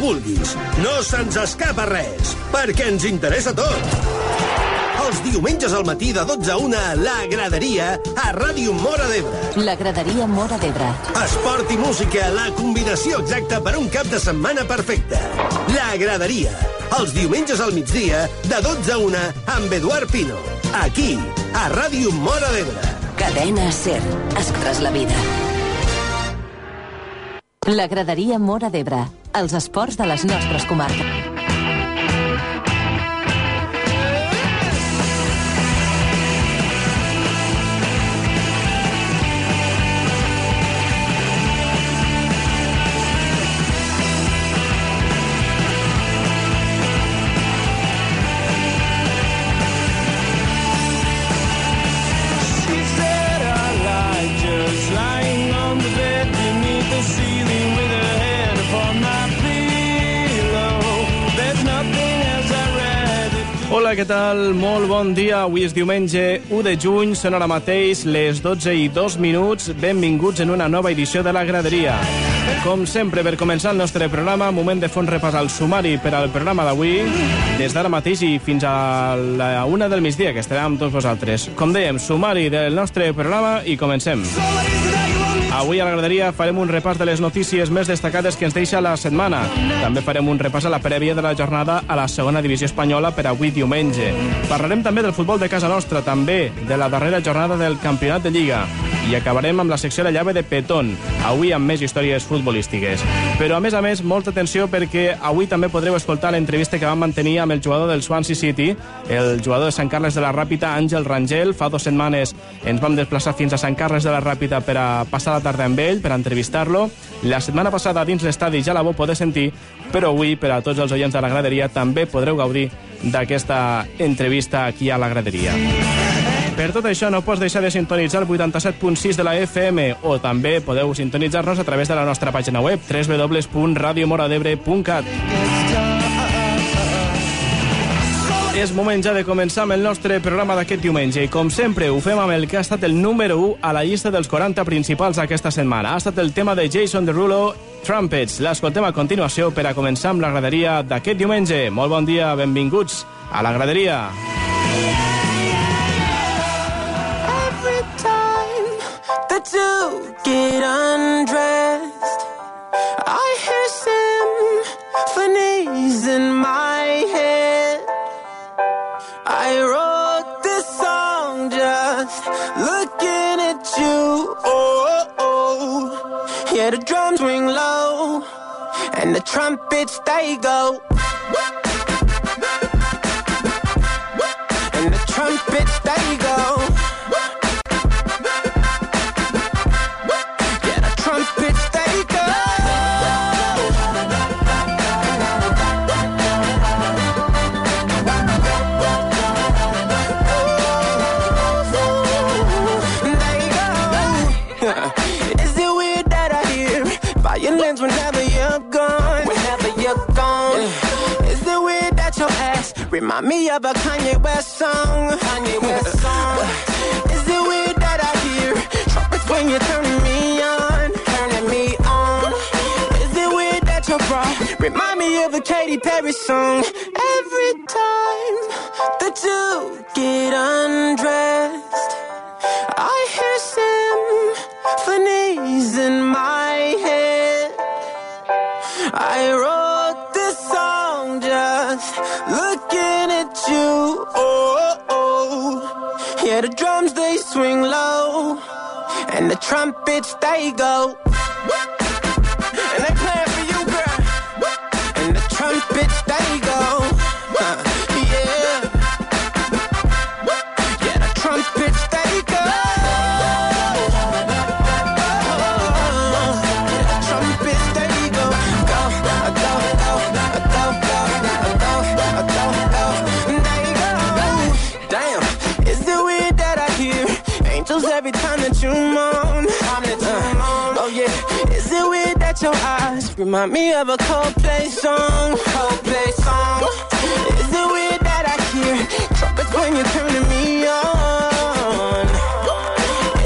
que vulguis. No se'ns escapa res, perquè ens interessa tot. Els diumenges al matí de 12 a 1, la graderia a Ràdio Mora d'Ebre. La graderia Mora d'Ebre. Esport i música, la combinació exacta per un cap de setmana perfecte. La graderia, els diumenges al migdia, de 12 a 1, amb Eduard Pino. Aquí, a Ràdio Mora d'Ebre. Cadena Ser. Escoltes la vida. La graderia Mora d'Ebre. Els esports de les nostres comarques. Hola, què tal? Molt bon dia. Avui és diumenge 1 de juny, són ara mateix les 12 i 2 minuts. Benvinguts en una nova edició de La Graderia. Com sempre, per començar el nostre programa, moment de un repàs al sumari per al programa d'avui, des d'ara mateix i fins a la una del migdia, que estarem amb tots vosaltres. Com dèiem, sumari del nostre programa i comencem. Avui a la graderia farem un repàs de les notícies més destacades que ens deixa la setmana. També farem un repàs a la prèvia de la jornada a la segona divisió espanyola per avui diumenge. Parlarem també del futbol de casa nostra, també de la darrera jornada del campionat de Lliga. I acabarem amb la secció de llave de Petón, avui amb més històries futbolístiques. Però, a més a més, molta atenció perquè avui també podreu escoltar l'entrevista que vam mantenir amb el jugador del Swansea City, el jugador de Sant Carles de la Ràpita, Àngel Rangel. Fa dues setmanes ens vam desplaçar fins a Sant Carles de la Ràpita per a passar la tarda amb ell, per entrevistar-lo. La setmana passada dins l'estadi ja la vau poder sentir, però avui, per a tots els oients de la graderia, també podreu gaudir d'aquesta entrevista aquí a la graderia. Per tot això no pots deixar de sintonitzar el 87.6 de la FM o també podeu sintonitzar-nos a través de la nostra pàgina web www.radiomoradebre.cat És moment ja de començar amb el nostre programa d'aquest diumenge i com sempre ho fem amb el que ha estat el número 1 a la llista dels 40 principals aquesta setmana. Ha estat el tema de Jason Derulo, Trumpets. L'escoltem a continuació per a començar amb la graderia d'aquest diumenge. Molt bon dia, benvinguts a la graderia. Every you get undressed, I hear symphonies in my head. I wrote this song just looking at you. Oh, Oh, oh. yeah, the drums ring low and the trumpets they go. And the trumpets they go. Remind me of a Kanye West song? Kanye West song. Is it weird that I hear trumpets when you're turning me on? Turning me on. Is it weird that your bra remind me of a Katy Perry song? Go. Eyes remind me of a Coldplay song. Coldplay song. Is it weird that I hear trumpets when you're turning me on?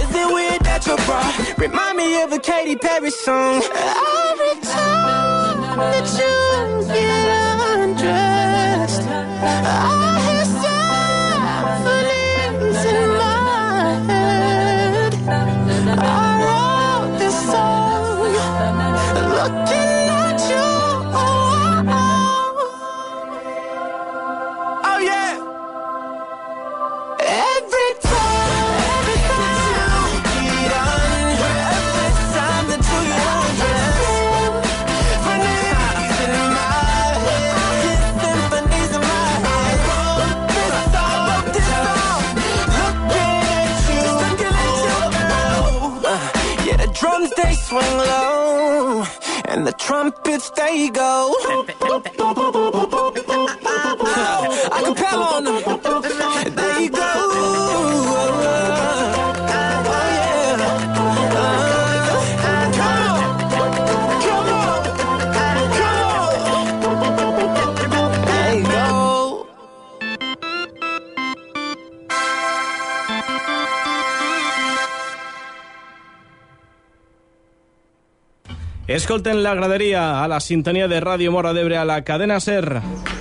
Is it weird that your bra remind me of a Katy Perry song? Every time that you get undressed, I and the trumpets they go. Escolten la graderia a la sintonia de Ràdio Mora d'Ebre a la cadena SER.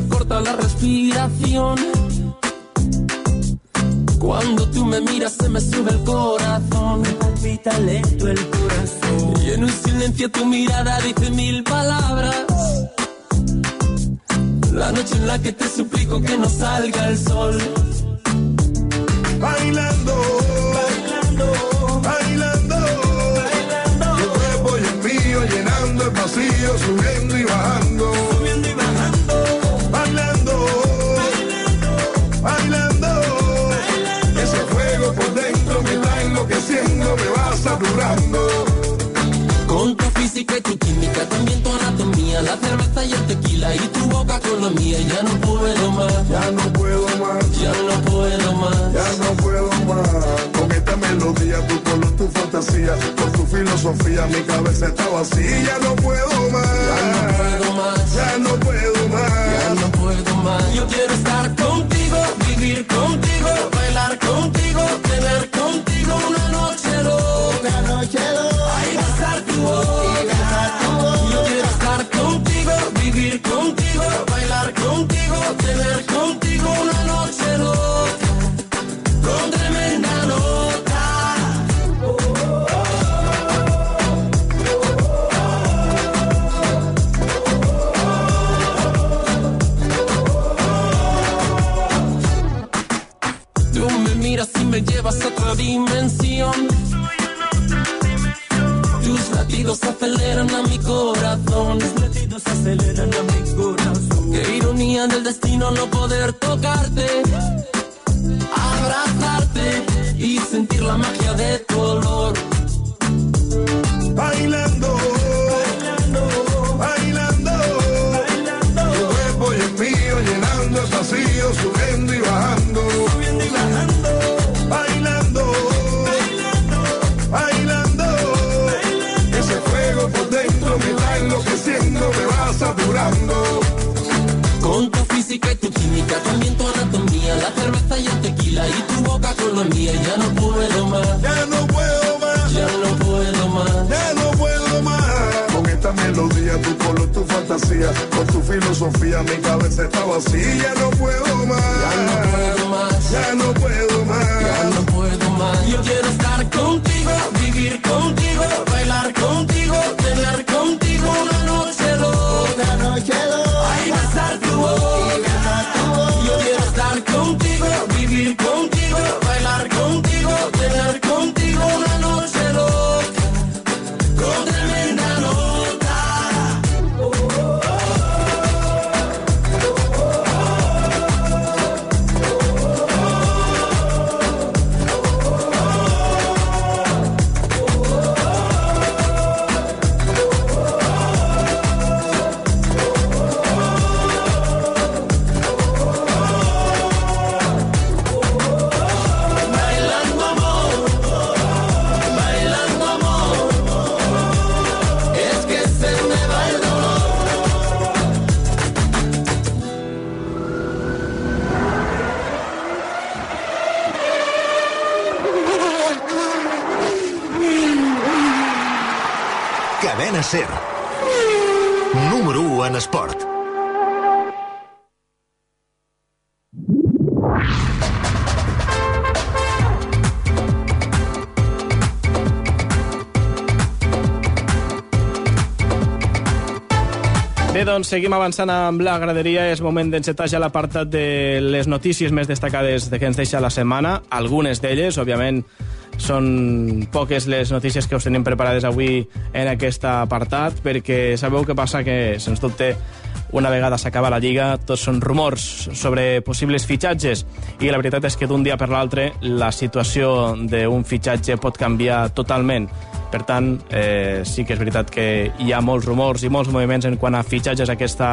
Me corta la respiración. Cuando tú me miras se me sube el corazón. Me palpita lento el corazón. Y en silencio tu mirada dice mil palabras. La noche en la que te suplico que no salga el sol. Bailando. Con la mía. Ya no puedo más, Ya no puedo más. ya no puedo más. Ya no puedo más con esta melodía, tu color, tu fantasía, con tu filosofía, mi cabeza está vacía. Ya no puedo más, Ya no puedo más. ya no puedo más. Ya no puedo más. Yo quiero estar contigo, vivir contigo, bailar contigo, tener latidos aceleran a mi corazón. Tus latidos aceleran a mi corazón. Qué ironía del destino no poder tocarte, abrazarte y sentir la magia de tu olor. Bailando, la mía. Ya no puedo más, Ya no puedo más. ya no puedo más. Ya no puedo más con esta melodía, tu color, tu fantasía, con tu filosofía, mi cabeza está vacía. Ya no puedo más, Ya no puedo más. ya no puedo más. Ya no puedo más. Yo quiero estar contigo, vivir contigo, bailar contigo, tener contigo una noche loca. noche loca. Ay, besar tu boca. Yo quiero estar contigo, vivir contigo, don't Ser. Número 1 en esport. Bé, doncs seguim avançant amb la graderia. És moment d'encetar ja l'apartat de les notícies més destacades de que ens deixa la setmana. Algunes d'elles, òbviament, són poques les notícies que us tenim preparades avui en aquest apartat, perquè sabeu què passa? Que, sens dubte, una vegada s'acaba la Lliga, tots són rumors sobre possibles fitxatges i la veritat és que d'un dia per l'altre la situació d'un fitxatge pot canviar totalment. Per tant, eh, sí que és veritat que hi ha molts rumors i molts moviments en quant a fitxatges aquesta,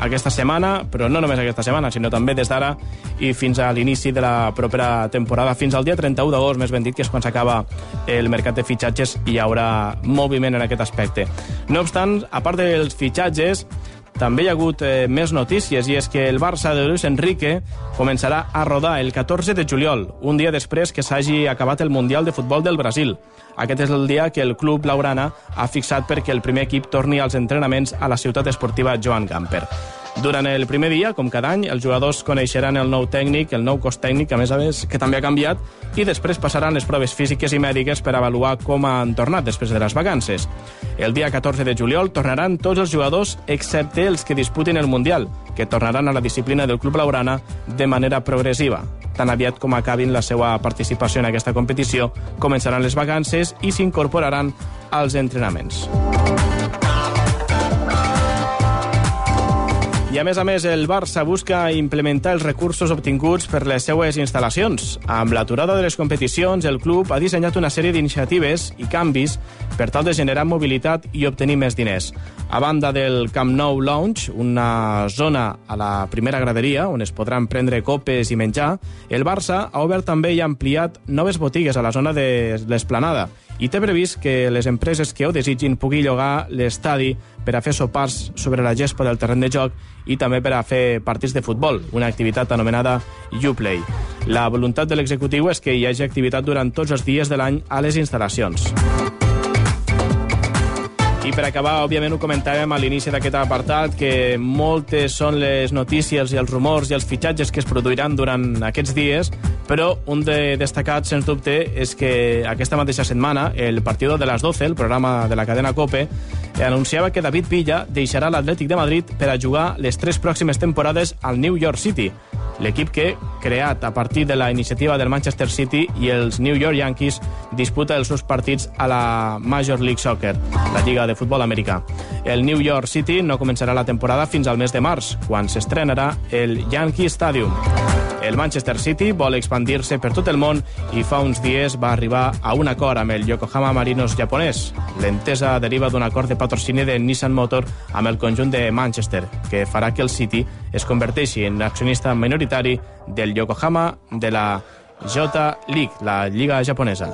aquesta setmana, però no només aquesta setmana, sinó també des d'ara i fins a l'inici de la propera temporada, fins al dia 31 d'agost, més ben dit, que és quan s'acaba el mercat de fitxatges hi haurà moviment en aquest aspecte. No obstant, a part dels fitxatges, també hi ha hagut eh, més notícies i és que el Barça de Luis Enrique començarà a rodar el 14 de juliol, un dia després que s'hagi acabat el Mundial de Futbol del Brasil. Aquest és el dia que el club blaugrana ha fixat perquè el primer equip torni als entrenaments a la ciutat esportiva Joan Gamper. Durant el primer dia, com cada any, els jugadors coneixeran el nou tècnic, el nou cos tècnic, a més a més, que també ha canviat, i després passaran les proves físiques i mèdiques per avaluar com han tornat després de les vacances. El dia 14 de juliol tornaran tots els jugadors, excepte els que disputin el Mundial, que tornaran a la disciplina del club laurana de manera progressiva. Tan aviat com acabin la seva participació en aquesta competició, començaran les vacances i s'incorporaran als entrenaments. I a més a més, el Barça busca implementar els recursos obtinguts per les seues instal·lacions. Amb l'aturada de les competicions, el club ha dissenyat una sèrie d'iniciatives i canvis per tal de generar mobilitat i obtenir més diners. A banda del Camp Nou Lounge, una zona a la primera graderia on es podran prendre copes i menjar, el Barça ha obert també i ampliat noves botigues a la zona de l'Esplanada i té previst que les empreses que ho desitgin pugui llogar l'estadi per a fer sopars sobre la gespa del terreny de joc i també per a fer partits de futbol, una activitat anomenada Uplay. La voluntat de l'executiu és que hi hagi activitat durant tots els dies de l'any a les instal·lacions. I per acabar, òbviament, ho comentàvem a l'inici d'aquest apartat, que moltes són les notícies i els rumors i els fitxatges que es produiran durant aquests dies, però un de destacat, sens dubte, és que aquesta mateixa setmana, el Partido de las 12, el programa de la cadena COPE, anunciava que David Villa deixarà l'Atlètic de Madrid per a jugar les tres pròximes temporades al New York City, l'equip que, creat a partir de la iniciativa del Manchester City i els New York Yankees, disputa els seus partits a la Major League Soccer, la lliga de futbol americà. El New York City no començarà la temporada fins al mes de març, quan s'estrenarà el Yankee Stadium. El Manchester City vol expandir-se per tot el món i fa uns dies va arribar a un acord amb el Yokohama Marinos japonès. L'entesa deriva d'un acord de patrocini de Nissan Motor amb el conjunt de Manchester, que farà que el City es converteixi en accionista minoritari del Yokohama de la J-League, la lliga japonesa.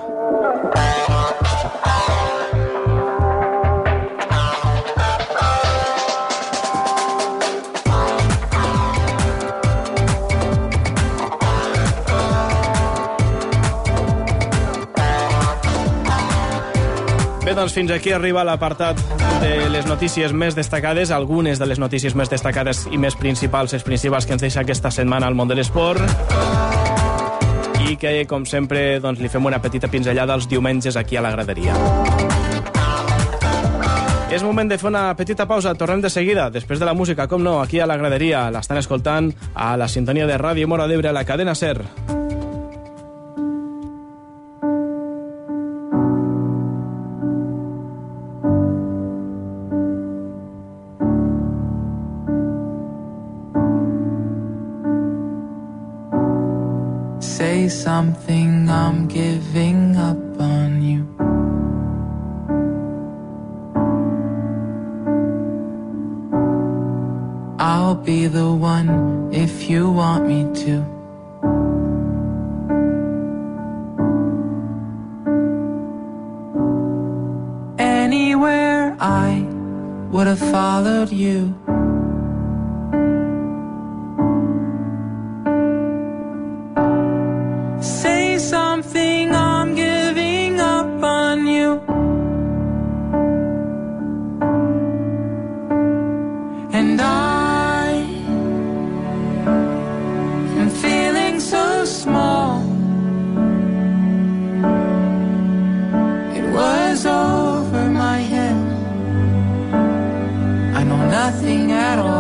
Bé, doncs fins aquí arriba l'apartat de les notícies més destacades, algunes de les notícies més destacades i més principals, les principals que ens deixa aquesta setmana al món de l'esport. I que, com sempre, doncs, li fem una petita pinzellada els diumenges aquí a la graderia. És moment de fer una petita pausa, tornem de seguida, després de la música, com no, aquí a la graderia. L'estan escoltant a la sintonia de Ràdio Mora d'Ebre, a la cadena SER. nothing at all.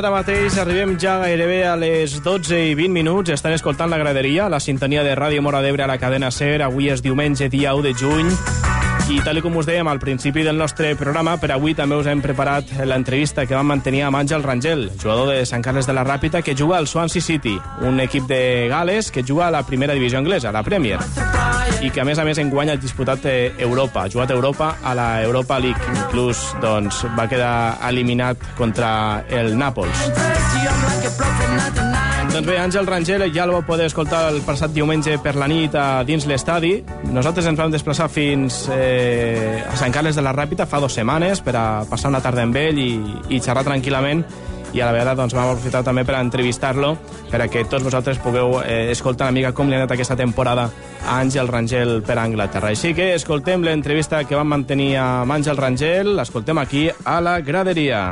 Ara mateix arribem ja gairebé a les 12 i 20 minuts. Estan escoltant la graderia, la sintonia de Ràdio Mora d'Ebre a la cadena SER. Avui és diumenge, dia 1 de juny. I tal com us dèiem al principi del nostre programa, per avui també us hem preparat l'entrevista que vam mantenir amb Àngel Rangel, jugador de Sant Carles de la Ràpita, que juga al Swansea City, un equip de Gales que juga a la primera divisió anglesa, la Premier, i que a més a més enguany ha disputat eh, Europa, ha jugat a Europa a la Europa League, inclús doncs, va quedar eliminat contra el Nàpols. Doncs bé, Àngel Rangel ja el vau poder escoltar el passat diumenge per la nit a dins l'estadi. Nosaltres ens vam desplaçar fins eh, a Sant Carles de la Ràpita fa dues setmanes per a passar una tarda amb ell i, i xerrar tranquil·lament i a la vegada doncs, vam aprofitar també per entrevistar-lo per a que tots vosaltres pugueu eh, escoltar una mica com li ha anat aquesta temporada a Àngel Rangel per a Anglaterra. Així que escoltem l'entrevista que vam mantenir amb Àngel Rangel, l'escoltem aquí a la graderia.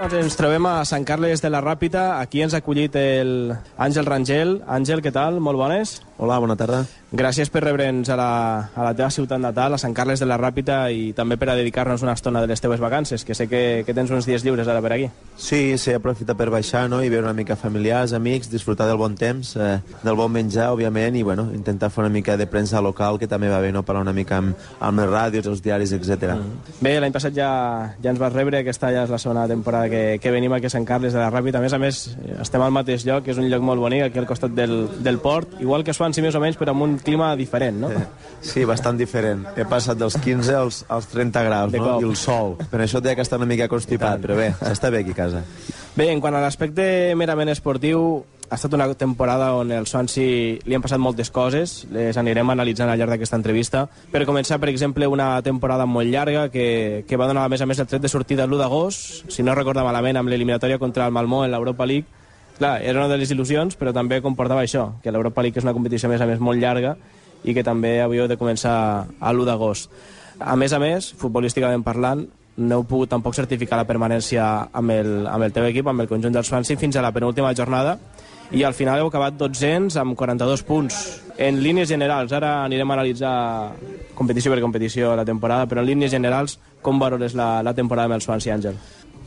Doncs ens trobem a Sant Carles de la Ràpita. Aquí ens ha acollit el Àngel Rangel. Àngel, què tal? Molt bones. Hola, bona tarda. Gràcies per rebre'ns a, la, a la teva ciutat natal, a Sant Carles de la Ràpita, i també per a dedicar-nos una estona de les teves vacances, que sé que, que tens uns dies lliures ara per aquí. Sí, sí, aprofitar per baixar no? i veure una mica familiars, amics, disfrutar del bon temps, eh, del bon menjar, òbviament, i bueno, intentar fer una mica de premsa local, que també va bé, no? parlar una mica amb, amb les ràdios, els diaris, etc. Mm. Bé, l'any passat ja, ja ens vas rebre, aquesta ja és la segona temporada que, que venim aquí a Sant Carles de la Ràpita. A més a més, estem al mateix lloc, que és un lloc molt bonic, aquí al costat del, del port, igual que Swansea més o menys, però amb un clima diferent, no? Sí, bastant diferent. He passat dels 15 als, als 30 graus, no? I el sol. Per això té que estar una mica constipat, però bé, s'està bé aquí a casa. Bé, en quant a l'aspecte merament esportiu, ha estat una temporada on el Swansea li han passat moltes coses, les anirem analitzant al llarg d'aquesta entrevista. Per començar, per exemple, una temporada molt llarga que, que va donar, a més a més, el tret de sortida l'1 d'agost, si no recordo malament, amb l'eliminatòria contra el Malmö en l'Europa League. Clar, era una de les il·lusions, però també comportava això, que l'Europa League és una competició, a més a més, molt llarga, i que també havíeu de començar a l'1 d'agost. A més a més, futbolísticament parlant, no heu pogut tampoc certificar la permanència amb el, amb el teu equip, amb el conjunt del Swansea, fins a la penúltima jornada, i al final heu acabat 200 amb 42 punts. En línies generals, ara anirem a analitzar competició per competició la temporada, però en línies generals, com valores la, la temporada amb el Swansea, Àngel?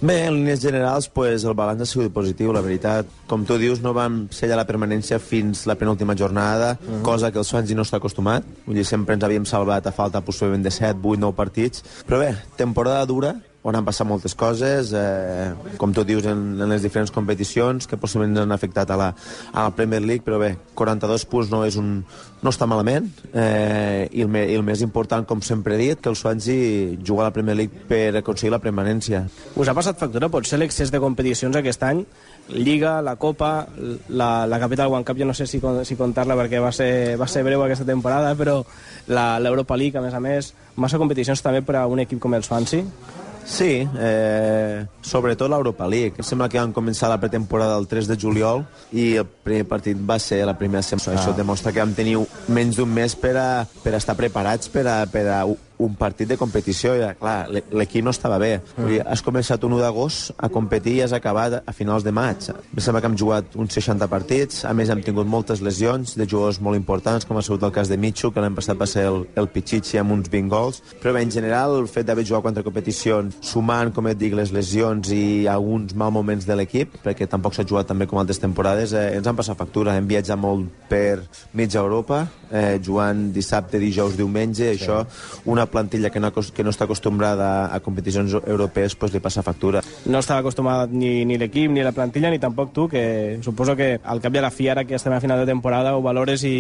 Bé, en línies generals, pues, el balanç ha sigut positiu, la veritat. Com tu dius, no vam sellar la permanència fins la penúltima jornada, uh -huh. cosa que el Swansea no està acostumat. Vull dir, sempre ens havíem salvat a falta possiblement de 7, 8, 9 partits. Però bé, temporada dura, on han passat moltes coses, eh, com tu dius, en, en les diferents competicions, que possiblement han afectat a la, a la Premier League, però bé, 42 punts no, és un, no està malament, eh, i, el, me, i el més important, com sempre he dit, que el Swansea juga a la Premier League per aconseguir la permanència. Us ha passat factura potser l'excés de competicions aquest any? Lliga, la Copa, la, la Capital One Cup, jo no sé si, si contar-la perquè va ser, va ser breu aquesta temporada, però l'Europa League, a més a més, massa competicions també per a un equip com el Swansea? Sí, eh, sobretot l'Europa League. Sembla que van començar la pretemporada el 3 de juliol i el primer partit va ser la primera setmana. Ah. Això demostra que vam tenir menys d'un mes per a, per a estar preparats per a, per a un partit de competició i, clar, l'equip no estava bé. Mm. Dir, has començat un 1 d'agost a competir i has acabat a finals de maig. Em sembla que hem jugat uns 60 partits, a més hem tingut moltes lesions de jugadors molt importants, com ha sigut el cas de Mitchu, que l'any passat va ser el, el Pichichi amb uns 20 gols, però bé, en general el fet d'haver jugat quatre competicions, sumant, com et dic, les lesions i alguns mal moments de l'equip, perquè tampoc s'ha jugat també com altres temporades, eh, ens han passat factura, hem viatjat molt per mitja Europa, eh, jugant dissabte, dijous, diumenge, sí. això, una plantilla que no, que no està acostumbrada a competicions europees pues, li passa factura. No estava acostumat ni, ni l'equip, ni la plantilla, ni tampoc tu, que suposo que al cap de la fi, ara que estem a final de temporada, ho valores i,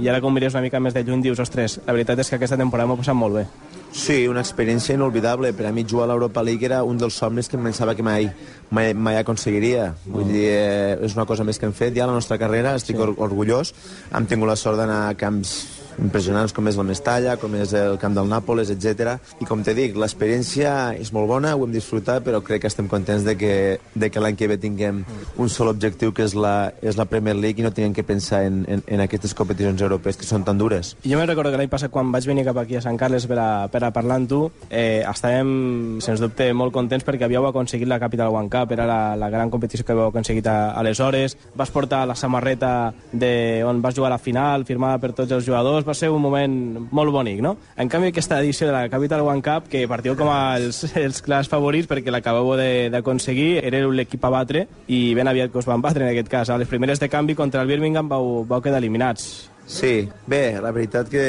i ara com mires una mica més de lluny dius, ostres, la veritat és que aquesta temporada m'ho passat molt bé. Sí, una experiència inolvidable. Per a mi jugar a l'Europa League era un dels somnis que em pensava que mai, mai, mai aconseguiria. Vull dir, eh, és una cosa més que hem fet ja a la nostra carrera, estic sí. orgullós. Hem tingut la sort d'anar a camps impressionants com és la Mestalla, com és el camp del Nàpoles, etc. I com te dic, l'experiència és molt bona, ho hem disfrutat, però crec que estem contents de que, de que l'any que ve tinguem un sol objectiu, que és la, és la Premier League, i no tinguem que pensar en, en, en aquestes competicions europees que són tan dures. Jo me'n recordo que l'any passat, quan vaig venir cap aquí a Sant Carles per a, per a parlar amb tu, eh, estàvem, sens dubte, molt contents perquè havíeu aconseguit la Capital One Cup, era la, la gran competició que havíeu aconseguit a, aleshores, vas portar la samarreta de, on vas jugar a la final, firmada per tots els jugadors, va ser un moment molt bonic, no? En canvi, aquesta edició de la Capital One Cup, que partiu com els, els clars favorits perquè l'acabeu d'aconseguir, era l'equip a batre i ben aviat que us van batre en aquest cas. A les primeres de canvi contra el Birmingham vau, vau quedar eliminats. Sí, bé, la veritat que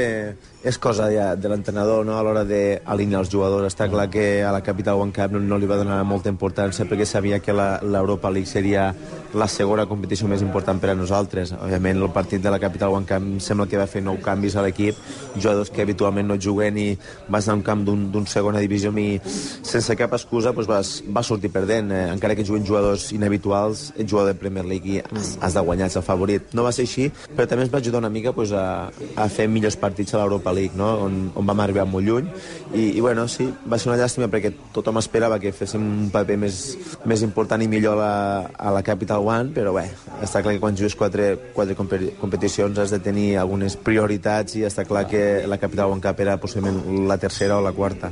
és cosa ja de l'entrenador no? a l'hora d'alinear els jugadors. Està clar que a la Capital One Cup no, no li va donar molta importància perquè sabia que l'Europa League seria la segona competició més important per a nosaltres. Òbviament, el partit de la Capital One Cup sembla que va fer nou canvis a l'equip, jugadors que habitualment no juguen i vas anar a un camp d'un segona divisió i sense cap excusa doncs vas, vas sortir perdent. Eh, encara que juguen jugadors inhabituals, ets jugador de Premier League i has, has de guanyar, ets el favorit. No va ser així, però també ens va ajudar una mica doncs, a, a fer millors partits a l'Europa League, no? on, on vam arribar molt lluny. I, I bueno, sí, va ser una llàstima perquè tothom esperava que féssim un paper més, més important i millor a la, a la Capital One, però bé, està clar que quan jugues quatre, quatre competicions has de tenir algunes prioritats i està clar que la Capital One Cup era possiblement la tercera o la quarta.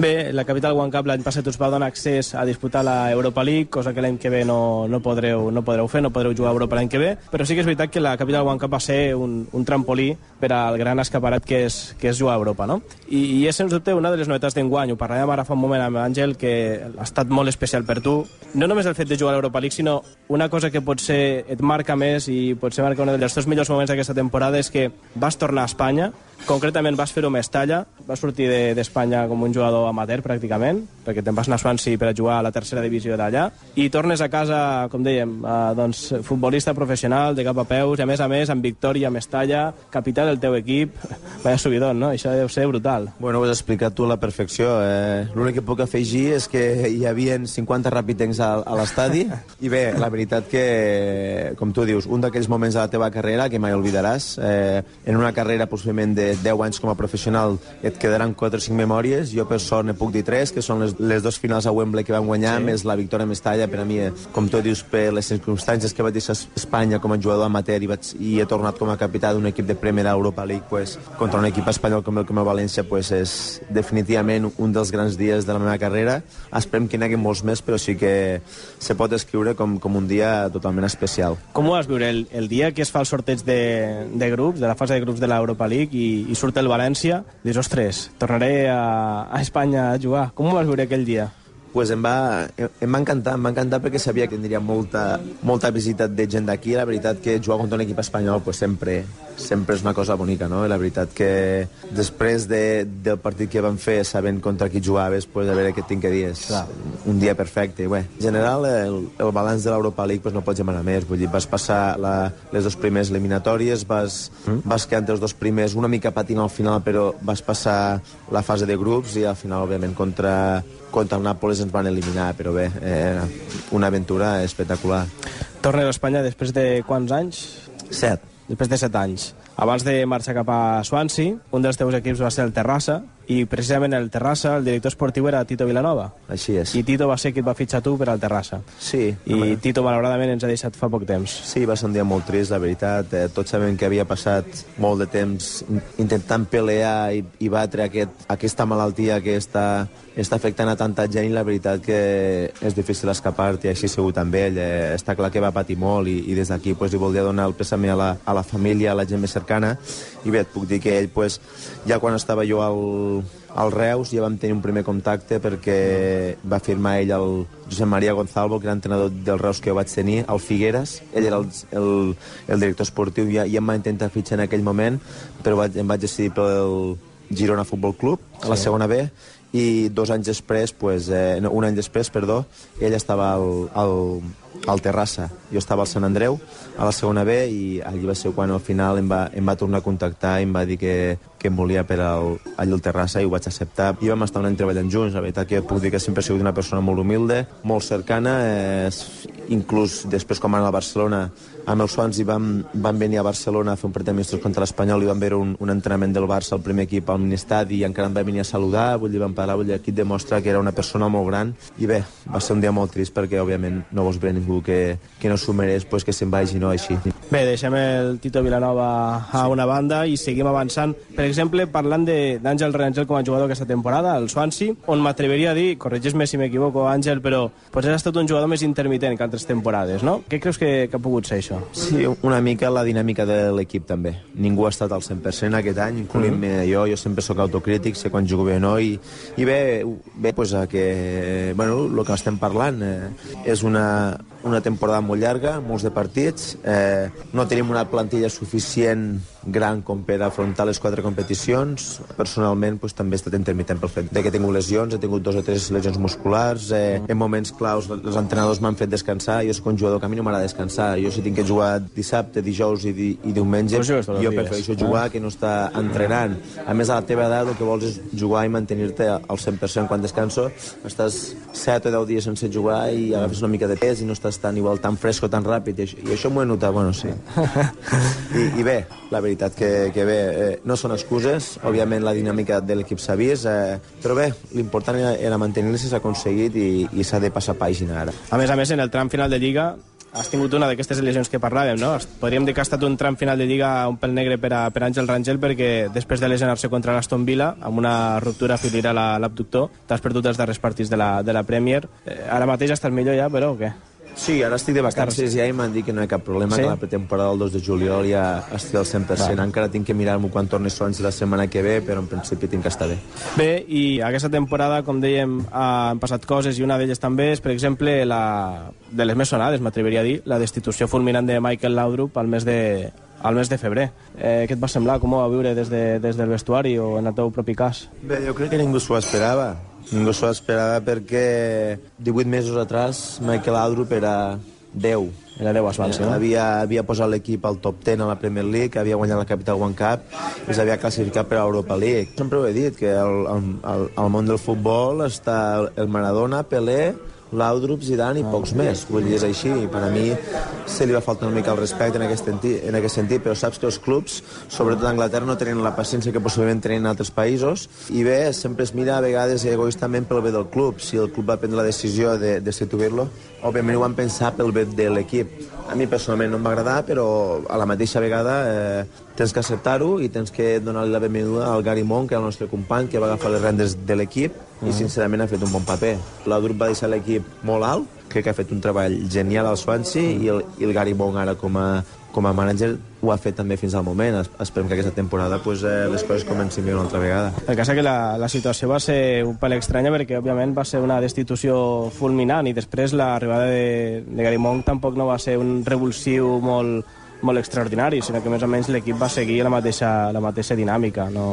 Bé, la Capital One Cup l'any passat us va donar accés a disputar la Europa League, cosa que l'any que ve no, no, podreu, no podreu fer, no podreu jugar a Europa l'any que ve, però sí que és veritat que la Capital One Cup va ser un, un trampolí per al gran escaparat que és, que és jugar a Europa, no? I, i és, sens dubte, una de les novetats d'enguany. Ho parlàvem ara fa un moment amb Àngel, que ha estat molt especial per tu. No només el fet de jugar a l'Europa League, sinó una cosa que potser et marca més i potser marca un dels teus millors moments d'aquesta temporada és que vas tornar a Espanya, Concretament vas fer-ho a Mestalla, vas sortir d'Espanya de, com un jugador amateur pràcticament, perquè te'n vas anar a Swansea per a jugar a la tercera divisió d'allà, i tornes a casa, com dèiem, eh, doncs, futbolista professional de cap a peus, i a més a més amb victòria a Mestalla, capità del teu equip, vaya subidon, no? Això deu ser brutal. Bueno, ho has explicat tu a la perfecció. Eh? L'únic que puc afegir és que hi havia 50 rapitencs a, a l'estadi, i bé, la veritat que, com tu dius, un d'aquells moments de la teva carrera que mai oblidaràs, eh, en una carrera possiblement de de 10 anys com a professional et quedaran 4 o 5 memòries. Jo, per sort, ne puc dir 3, que són les, les dues finals a Wembley que vam guanyar, sí. més la victòria a Mestalla. Per a mi, eh, com tu dius, per les circumstàncies que vaig deixar a Espanya com a jugador amateur i, vaig, i he tornat com a capità d'un equip de Primera Europa League pues, contra un equip espanyol com el, com el València pues, és definitivament un dels grans dies de la meva carrera. Esperem que n'hi hagi molts més, però sí que se pot escriure com, com un dia totalment especial. Com ho vas viure el, el dia que es fa el sorteig de, de grups, de la fase de grups de l'Europa League i, i surt el València? Dius, ostres, tornaré a, a Espanya a jugar. Com ho vas viure aquell dia? pues em va, em va encantar, em va encantar perquè sabia que tindria molta, molta visita de gent d'aquí. La veritat que jugar contra un equip espanyol pues, sempre, sempre és una cosa bonica, no? La veritat que després de, del partit que vam fer, sabent contra qui jugaves, pues, a veure què tinc que dir, és Clar. un dia perfecte. Bé, en general, el, el balanç de l'Europa League pues, no pots demanar més. Vull dir, vas passar la, les dos primers eliminatòries, vas, mm. vas quedar entre els dos primers, una mica patint al final, però vas passar la fase de grups i al final, òbviament, contra, contra el Nàpoles ens van eliminar, però bé, eh, una aventura espectacular. Tornes a Espanya després de quants anys? Set. Després de set anys. Abans de marxar cap a Swansea, un dels teus equips va ser el Terrassa, i precisament el Terrassa, el director esportiu era Tito Vilanova. Així és. I Tito va ser qui et va fitxar tu per al Terrassa. Sí. I home. Tito, malauradament, ens ha deixat fa poc temps. Sí, va ser un dia molt trist, la veritat. Eh, tots sabem que havia passat molt de temps in- intentant pelear i, i batre aquest, aquesta malaltia que està, està afectant a tanta gent i la veritat que és difícil escapar-te i així ha sigut amb ell. Eh, està clar que va patir molt i, i des d'aquí pues, li volia donar el pèsame a la, a la família, a la gent més cercana i bé, et puc dir que ell pues, ja quan estava jo al, al Reus ja vam tenir un primer contacte perquè va firmar ell el Josep Maria Gonzalvo, que era entrenador del Reus que jo vaig tenir, al Figueres. Ell era el, el, el director esportiu i, ja- i em va intentar fitxar en aquell moment, però vaig, em vaig decidir pel Girona Futbol Club, a la Sí. segona B, i dos anys després, pues, eh, no, un any després, perdó, ell estava al, al, al Terrassa, jo estava al Sant Andreu, a la segona B, i allí va ser quan al final em va, em va tornar a contactar i em va dir que, que em volia per al, allà al Terrassa i ho vaig acceptar. I vam estar un any treballant junts, la veritat que puc dir que sempre he sigut una persona molt humilde, molt cercana, eh, inclús després quan anar a Barcelona amb Swans i vam, van venir a Barcelona a fer un partit amistos contra l'Espanyol i vam veure un, un entrenament del Barça al primer equip al Ministadi i encara em va venir a saludar, vull dir, vam parlar, vull dir, aquí et demostra que era una persona molt gran i bé, va ser un dia molt trist perquè òbviament no vols veure ningú que, que no s'ho mereix pues, que se'n vagi, no així. Bé, deixem el Tito Vilanova a una banda i seguim avançant. Per exemple, parlant de- d'Àngel Rangel com a jugador aquesta temporada, al Swansea, on m'atreveria a dir, corregeix-me si m'equivoco, Àngel, però potser ha estat un jugador més intermitent que altres temporades, no? Què creus que, que ha pogut ser això? Sí, una mica la dinàmica de l'equip també. Ningú ha estat al 100% aquest any, incloent-me Mm. jo, jo sempre sóc autocrític, sé quan jugo bé o no, i, i bé, bé pues, a que, bueno, el que estem parlant eh, és una, una temporada molt llarga, molts de partits, eh, no tenim una plantilla suficient gran com per afrontar les quatre competicions. Personalment, pues, també he estat intermitent pel fet de que he tingut lesions, he tingut dos o tres lesions musculars, eh, en moments claus els entrenadors m'han fet descansar, jo soc un jugador que a mi no m'agrada descansar, jo si tinc que jugar dissabte, dijous i, di i diumenge, els jo prefereixo jugar que no estar entrenant. A més, a la teva edat el que vols és jugar i mantenir-te al 100%. Quan descanso estàs 7 o 10 dies sense jugar i agafes una mica de pes i no estàs tan igual tan fresco, tan ràpid. I això, i això m'ho he notat, bueno, sí. I, I bé, la veritat que, que bé, eh, no són excuses, òbviament la dinàmica de l'equip s'ha vist, eh, però bé, l'important era, era mantenir-se, s'ha aconseguit i, i s'ha de passar pàgina ara. A més a més, en el tram final de Lliga has tingut una d'aquestes lesions que parlàvem, no? Podríem dir que ha estat un tram final de Lliga un pèl negre per a, per Àngel Rangel perquè després de lesionar-se contra l'Aston Villa amb una ruptura filial a l'abductor t'has perdut els darrers partits de la, de la Premier. Eh, ara mateix estàs millor ja, però o què? Sí, ara estic de vacances ja i m'han dit que no hi ha cap problema, Sí? que la pretemporada del 2 de juliol ja estic al 100%. Va. Encara tinc que mirar-m'ho quan torni Swansea la setmana que ve, però en principi tinc que estar bé. Bé, i aquesta temporada, com dèiem, han passat coses i una d'elles també és, per exemple, la, de les més sonades, m'atreviria a dir, la destitució fulminant de Michael Laudrup al mes de, al mes de febrer. Eh, què et va semblar? Com ho va viure des, de, des del vestuari o en el teu propi cas? Bé, jo crec que ningú s'ho esperava. Ningú s'ho esperava perquè 18 mesos atrás Michael Laudrup era 10. Era 10 a Swansea, no? Havia, havia posat l'equip al top 10 a la Premier League, havia guanyat la Capital One Cup i s'havia classificat per a l'Europa League. Sempre ho he dit, que al, al, al, al món del futbol està el Maradona, Pelé Laudrup, Zidane i pocs més. Vull dir, és així. I per a mi se li va faltar una mica el respecte en aquest, sentit, en aquest sentit, però saps que els clubs, sobretot a Anglaterra, no tenen la paciència que possiblement tenen en altres països i bé, sempre es mira a vegades egoistament pel bé del club. Si el club va prendre la decisió de, de destituir-lo, òbviament ho van pensar pel bé de l'equip. A mi personalment no em va agradar, però a la mateixa vegada eh, tens que acceptar-ho i tens que donar-li la benvinguda al Gary Monk, que era el nostre company, que va agafar les rendes de l'equip i sincerament ha fet un bon paper. La Drup va deixar l'equip molt alt, crec que ha fet un treball genial al Swansea i el, i el Gary Monk ara com a, com a manager ho ha fet també fins al moment. Es- Esperem que aquesta temporada pues, eh, les coses comencin bé una altra vegada. El cas és que la, la situació va ser un pel estranya perquè, òbviament, va ser una destitució fulminant i després l'arribada de, de Gary Monk tampoc no va ser un revulsiu molt, molt extraordinari, sinó que més o menys l'equip va seguir la mateixa, la mateixa dinàmica. No...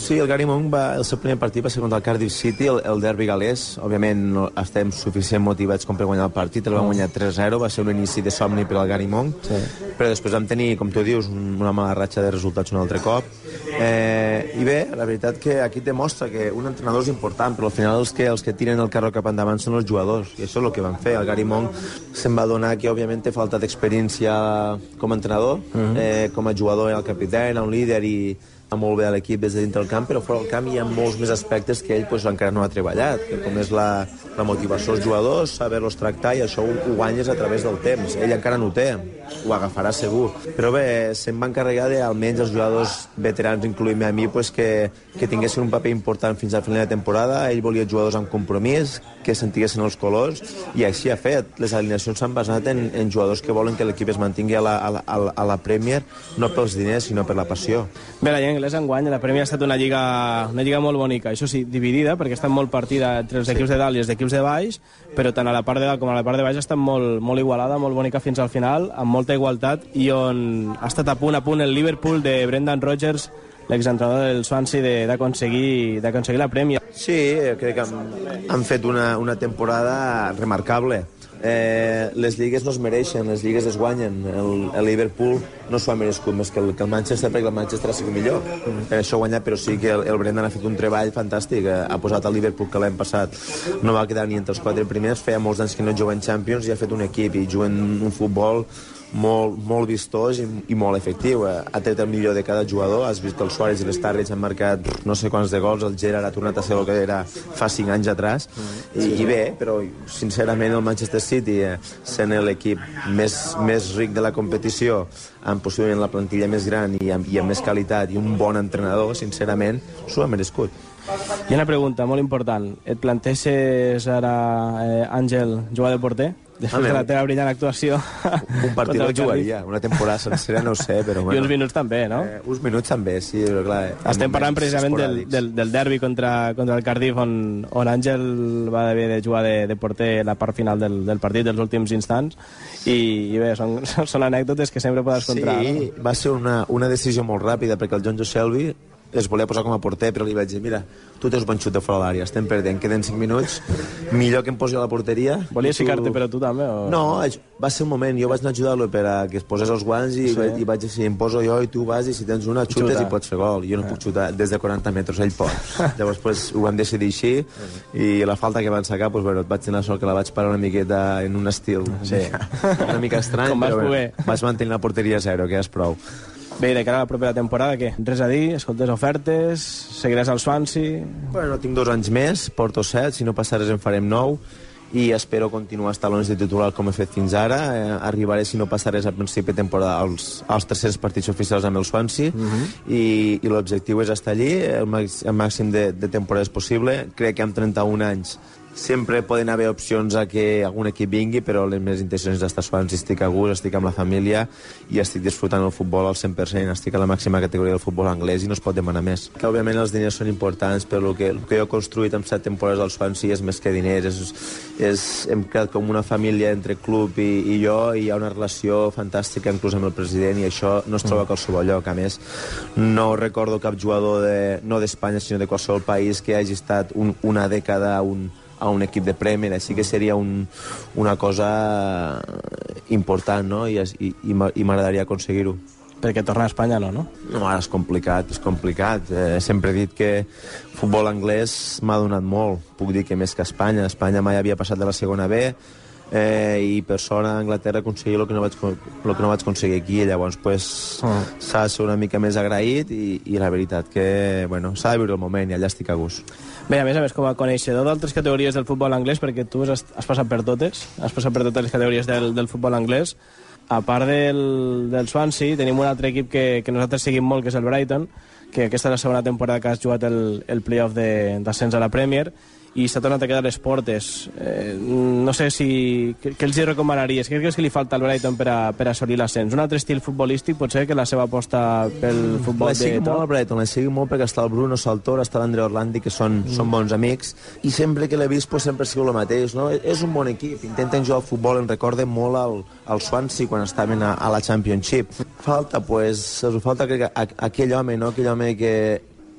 Sí, el Gary Monk va, el seu primer partit va ser contra el Cardiff City, el, el derbi galès. Òbviament no estem suficient motivats com per guanyar el partit, el vam guanyar 3-0, va ser un inici de somni per al Gary Monk, sí. però després vam tenir, com tu dius, un- una mala ratxa de resultats un altre cop. Eh, I bé, la veritat que aquí demostra que un entrenador és important, però al final els que, els que tiren el carro cap endavant són els jugadors, i això és el que van fer. El Gary Monk se'n va donar que, òbviament, té falta d'experiència com a entrenador, eh, com a jugador era el capità, era un líder i va molt bé a l'equip des de dintre del camp, però fora del camp hi ha molts més aspectes que ell pues, encara no ha treballat, que com és la, la motivació dels jugadors, saber-los tractar, i això ho, ho guanyes a través del temps. Ell encara no ho té, ho agafarà segur. Però bé, se'n va encarregar de, almenys els jugadors veterans, incloent-me a mi, pues, que, que tinguessin un paper important fins al final de temporada. Ell volia jugadors amb compromís, que sentiguessin els colors, i així ha fet. Les alineacions s'han basat en, en jugadors que volen que l'equip es mantingui a la, a, la, a la- Premier, no pels diners, sinó per la passió. Bé, la lliga anglesa enguany, la Premier ha estat una lliga, una lliga molt bonica, això sí, dividida, perquè està molt partida entre els equips de dalt i els equips de baix, però tant a la part de dalt com a la part de baix ha estat molt, molt igualada, molt bonica fins al final, amb molta igualtat, i on ha estat a punt a punt el Liverpool de Brendan Rodgers, l'exentrenador del Swansea, de- d'aconseguir d'aconseguir la Premier. Sí, eh, crec que han, han fet una, una temporada remarcable. Eh, les lligues no es mereixen, les lligues es guanyen. El, el Liverpool no s'ho ha merescut més que el, que el Manchester, perquè el Manchester ha sigut millor. Per això ha guanyat, però sí que el, el Brendan ha fet un treball fantàstic. Eh, Ha posat el Liverpool, que l'any passat no va quedar ni entre els quatre primers, feia molts anys que no juguen Champions i ha fet un equip i juguen un futbol molt, molt vistós i, i molt efectiu. Eh, Ha tret el millor de cada jugador. Has vist que el Suárez i l'Starrich han marcat no sé quants de gols. El Gerrard ha tornat a ser el que era fa 5 anys atrás. I, i bé, però sincerament el Manchester City, eh, sent l'equip més, més ric de la competició, amb possiblement la plantilla més gran i amb, i amb més qualitat i un bon entrenador, sincerament, s'ho ha merescut. I una pregunta molt important. Et planteges ara, eh, Àngel, jugar de porter? Després de la teva brillant actuació Un partit el jugaria, una temporada sencera no sé, però I bueno. uns minuts també, no? Eh, uns minuts també, sí, però clar... eh, Estem parlant precisament del, del, del derbi contra, contra el Cardiff on, on Àngel va haver de jugar de, de porter la part final del, del partit, dels últims instants i, i bé, són, són anècdotes que sempre podes contar Sí, no? va ser una, una decisió molt ràpida perquè el John Joe Shelby es volia posar com a porter, però li vaig dir, mira, tu tens bon xut de fora de l'àrea, estem perdent, queden 5 minuts, millor que em posi a la porteria. Volies tu- ficar-te però tu també? O... No, va ser un moment, jo vaig anar a ajudar-lo per a que es posés els guants i, Sí. i vaig dir, si em poso jo i tu vas i si tens una xutes Xuta. i pots fer gol. Jo no puc xutar des de 40 metres, ell pot. Llavors pues, ho vam decidir així i la falta que van sacar, pues, bueno, vaig tenir la sort que la vaig parar una miqueta en un estil sí. una mica estrany, Com vas però bueno, vaig mantenir la porteria a zero, que és prou. Bé, de cara a la propera temporada, què? Res a dir? Escoltes ofertes? Seguiràs al Swansea? Bueno, tinc dos anys més, porto set, si no passa res en farem nou, i espero continuar als talons de titular com he fet fins ara. Eh, arribaré, si no passa res, a principi de temporada als, als 300 partits oficials amb el Swansea, i, i l'objectiu és estar allí el, màxim, el màxim de, de temporades possible. Crec que amb 31 anys sempre poden haver opcions a que algun equip vingui, però les meves intencions és estar Swansea, estic a gust, estic amb la família i estic disfrutant el futbol al 100%, estic a la màxima categoria del futbol anglès i no es pot demanar més. Que òbviament els diners són importants, però el que, el que jo he construït amb set temporades al Swansea és més que diners, és, és, hem creat com una família entre club i, i jo i hi ha una relació fantàstica inclús amb el president i això no es troba a qualsevol lloc. A més, no recordo cap jugador de, no d'Espanya sinó de qualsevol país que hagi estat un, una dècada un, a un equip de Premier, així que seria un, una cosa important, no? I, i, i m'a- i m'agradaria aconseguir-ho. perquè tornar a Espanya no, no? No, ara és complicat, és complicat. Eh, sempre he dit que futbol anglès m'ha donat molt. Puc dir que més que Espanya. Espanya mai havia passat de la segona B, eh, i per sort a Anglaterra aconseguir el que no vaig, el que no vaig aconseguir aquí llavors pues, Ah. s'ha de ser una mica més agraït i, i la veritat que bueno, s'ha de viure el moment i allà estic a gust Bé, a més a més, com a coneixedor d'altres categories del futbol anglès, perquè tu has, has passat per totes, has passat per totes les categories del, del futbol anglès, a part del, del Swansea, tenim un altre equip que, que nosaltres seguim molt, que és el Brighton, que aquesta és la segona temporada que has jugat el, el playoff d'ascens a la Premier, i s'ha tornat a quedar a les portes. Eh, no sé si... Què, els hi recomanaries? Què creus que li falta al Brighton per a, per a assolir l'ascens? Un altre estil futbolístic, potser, que la seva aposta pel futbol de seguim molt al Brighton, seguim molt perquè està el Bruno Saltor, està l'Andrea Orlandi, que són, mm. són bons amics, i sempre que l'he vist pues, sempre ha sigut el mateix. No? És un bon equip, intenten jugar al futbol, em recorda molt al, al Swansea quan estaven a, a la Championship. Falta, pues, falta crec, que a- aquell home, no? aquell home que,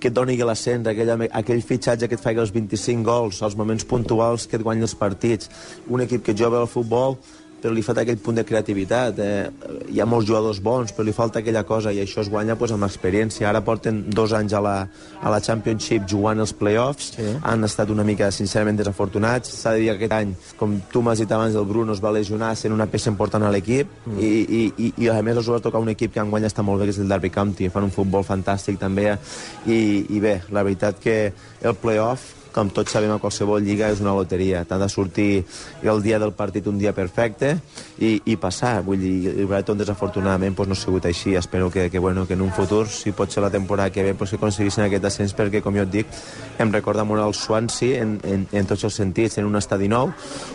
que et doni l'ascens, aquell, aquell fitxatge que et faci els 25 gols, els moments puntuals que et guanyi els partits. Un equip que juga al futbol però li falta aquell punt de creativitat. Eh, hi ha molts jugadors bons, però li falta aquella cosa, i això es guanya pues, amb l'experiència. Ara porten dos anys a la, a la Championship jugant els playoffs, sí. han estat una mica, sincerament, desafortunats. S'ha de dir que aquest any, com tu m'has dit abans, el Bruno es va lesionar sent una peça important a l'equip, mm. i, i, i, i a més els va tocar un equip que enguany està molt bé, que és el Derby County, fan un futbol fantàstic també, i, i bé, la veritat que el playoff com tots sabem a qualsevol lliga és una loteria. T'ha de sortir el dia del partit un dia perfecte i, i passar. Vull dir, el Brighton desafortunadament doncs, no ha sigut així. Espero que, que, bueno, que en un futur si pot ser la temporada que ve doncs, que aconseguissin aquest ascens perquè com jo et dic em recorda molt el Swansea en, en, en tots els sentits en un estadi nou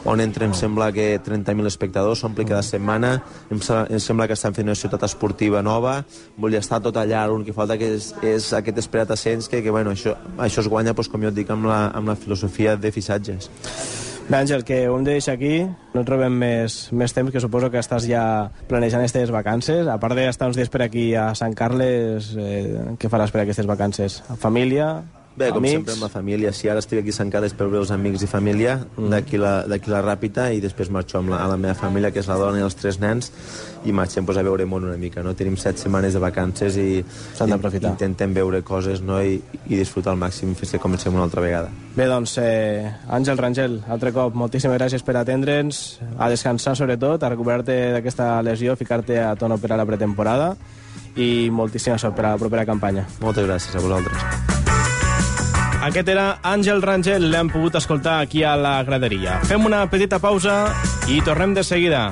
on entra em sembla que 30.000 espectadors s'omple cada setmana. Em, em sembla que estan fent una ciutat esportiva nova. Vull dir, tot allà l'únic que falta que és, és aquest esperat ascens que, que bueno, això, això es guanya doncs, com jo et dic amb la, amb la filosofia de fissatges Bé, Àngel, que ho hem de deixar aquí. No trobem més, més temps, que suposo que estàs ja planejant aquestes vacances. A part d'estar uns dies per aquí a Sant Carles, eh, què faràs per aquestes vacances? Família? Bé, com amics? sempre amb la família. Si ara estic aquí Sant Carles per veure els amics i família, mm. d'aquí la, la Ràpita, i després marxo amb la, a la meva família, que és la dona i els tres nens, i marxem pues, a veure món una mica. No? Tenim set setmanes de vacances i, i intentem veure coses no? I, i disfrutar al màxim fins que comencem una altra vegada. Bé, doncs, eh, Àngel Rangel, altre cop, moltíssimes gràcies per atendre'ns, a descansar sobretot, a recuperar-te d'aquesta lesió, ficar-te a tono per a la pretemporada i moltíssima sort per a la propera campanya. Moltes gràcies a vosaltres. Aquest era Àngel Rangel, l'hem pogut escoltar aquí a la graderia. Fem una petita pausa i tornem de seguida.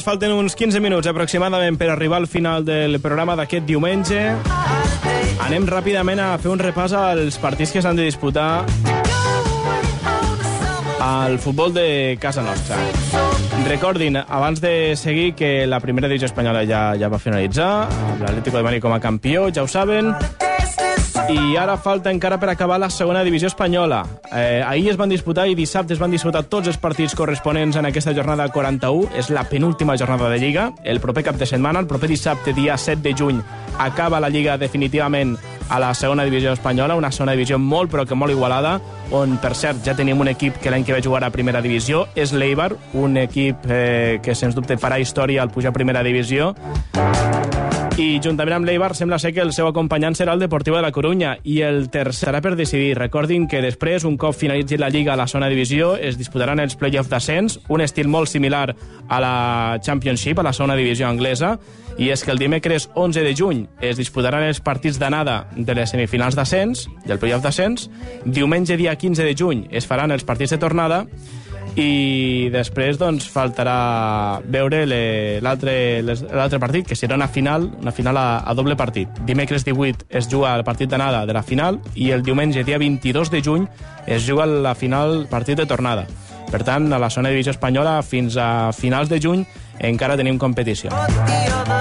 Doncs falten uns 15 minuts aproximadament per arribar al final del programa d'aquest diumenge. Anem ràpidament a fer un repàs als partits que s'han de disputar al futbol de casa nostra. Recordin, abans de seguir, que la primera divisió espanyola ja, ja va finalitzar, amb l'Atlético de Madrid com a campió, ja ho saben, i ara falta encara per acabar la segona divisió espanyola. Eh, ahir es van disputar i dissabte es van disputar tots els partits corresponents en aquesta jornada 41. És la penúltima jornada de Lliga. El proper cap de setmana, el proper dissabte, dia 7 de juny, acaba la Lliga definitivament a la segona divisió espanyola, una segona divisió molt però que molt igualada, on, per cert, ja tenim un equip que l'any que ve jugar a primera divisió, és l'Eibar, un equip eh, que sens dubte farà història al pujar a primera divisió, i juntament amb l'Eibar sembla ser que el seu acompanyant serà el Deportiu de la Corunya i el tercer serà per decidir. Recordin que després, un cop finalitzi la Lliga a la zona divisió, es disputaran els play-off d'ascens, un estil molt similar a la Championship, a la zona divisió anglesa, i és que el dimecres 11 de juny es disputaran els partits d'anada de les semifinals d'ascens, del play-off d'ascens, diumenge dia 15 de juny es faran els partits de tornada, i després doncs, faltarà veure l'altre partit, que serà una final, una final a, a doble partit. Dimecres 18 es juga el partit d'anada de la final i el diumenge, dia 22 de juny, es juga la final partit de tornada. Per tant, a la zona de divisió espanyola, fins a finals de juny, encara tenim competició. the other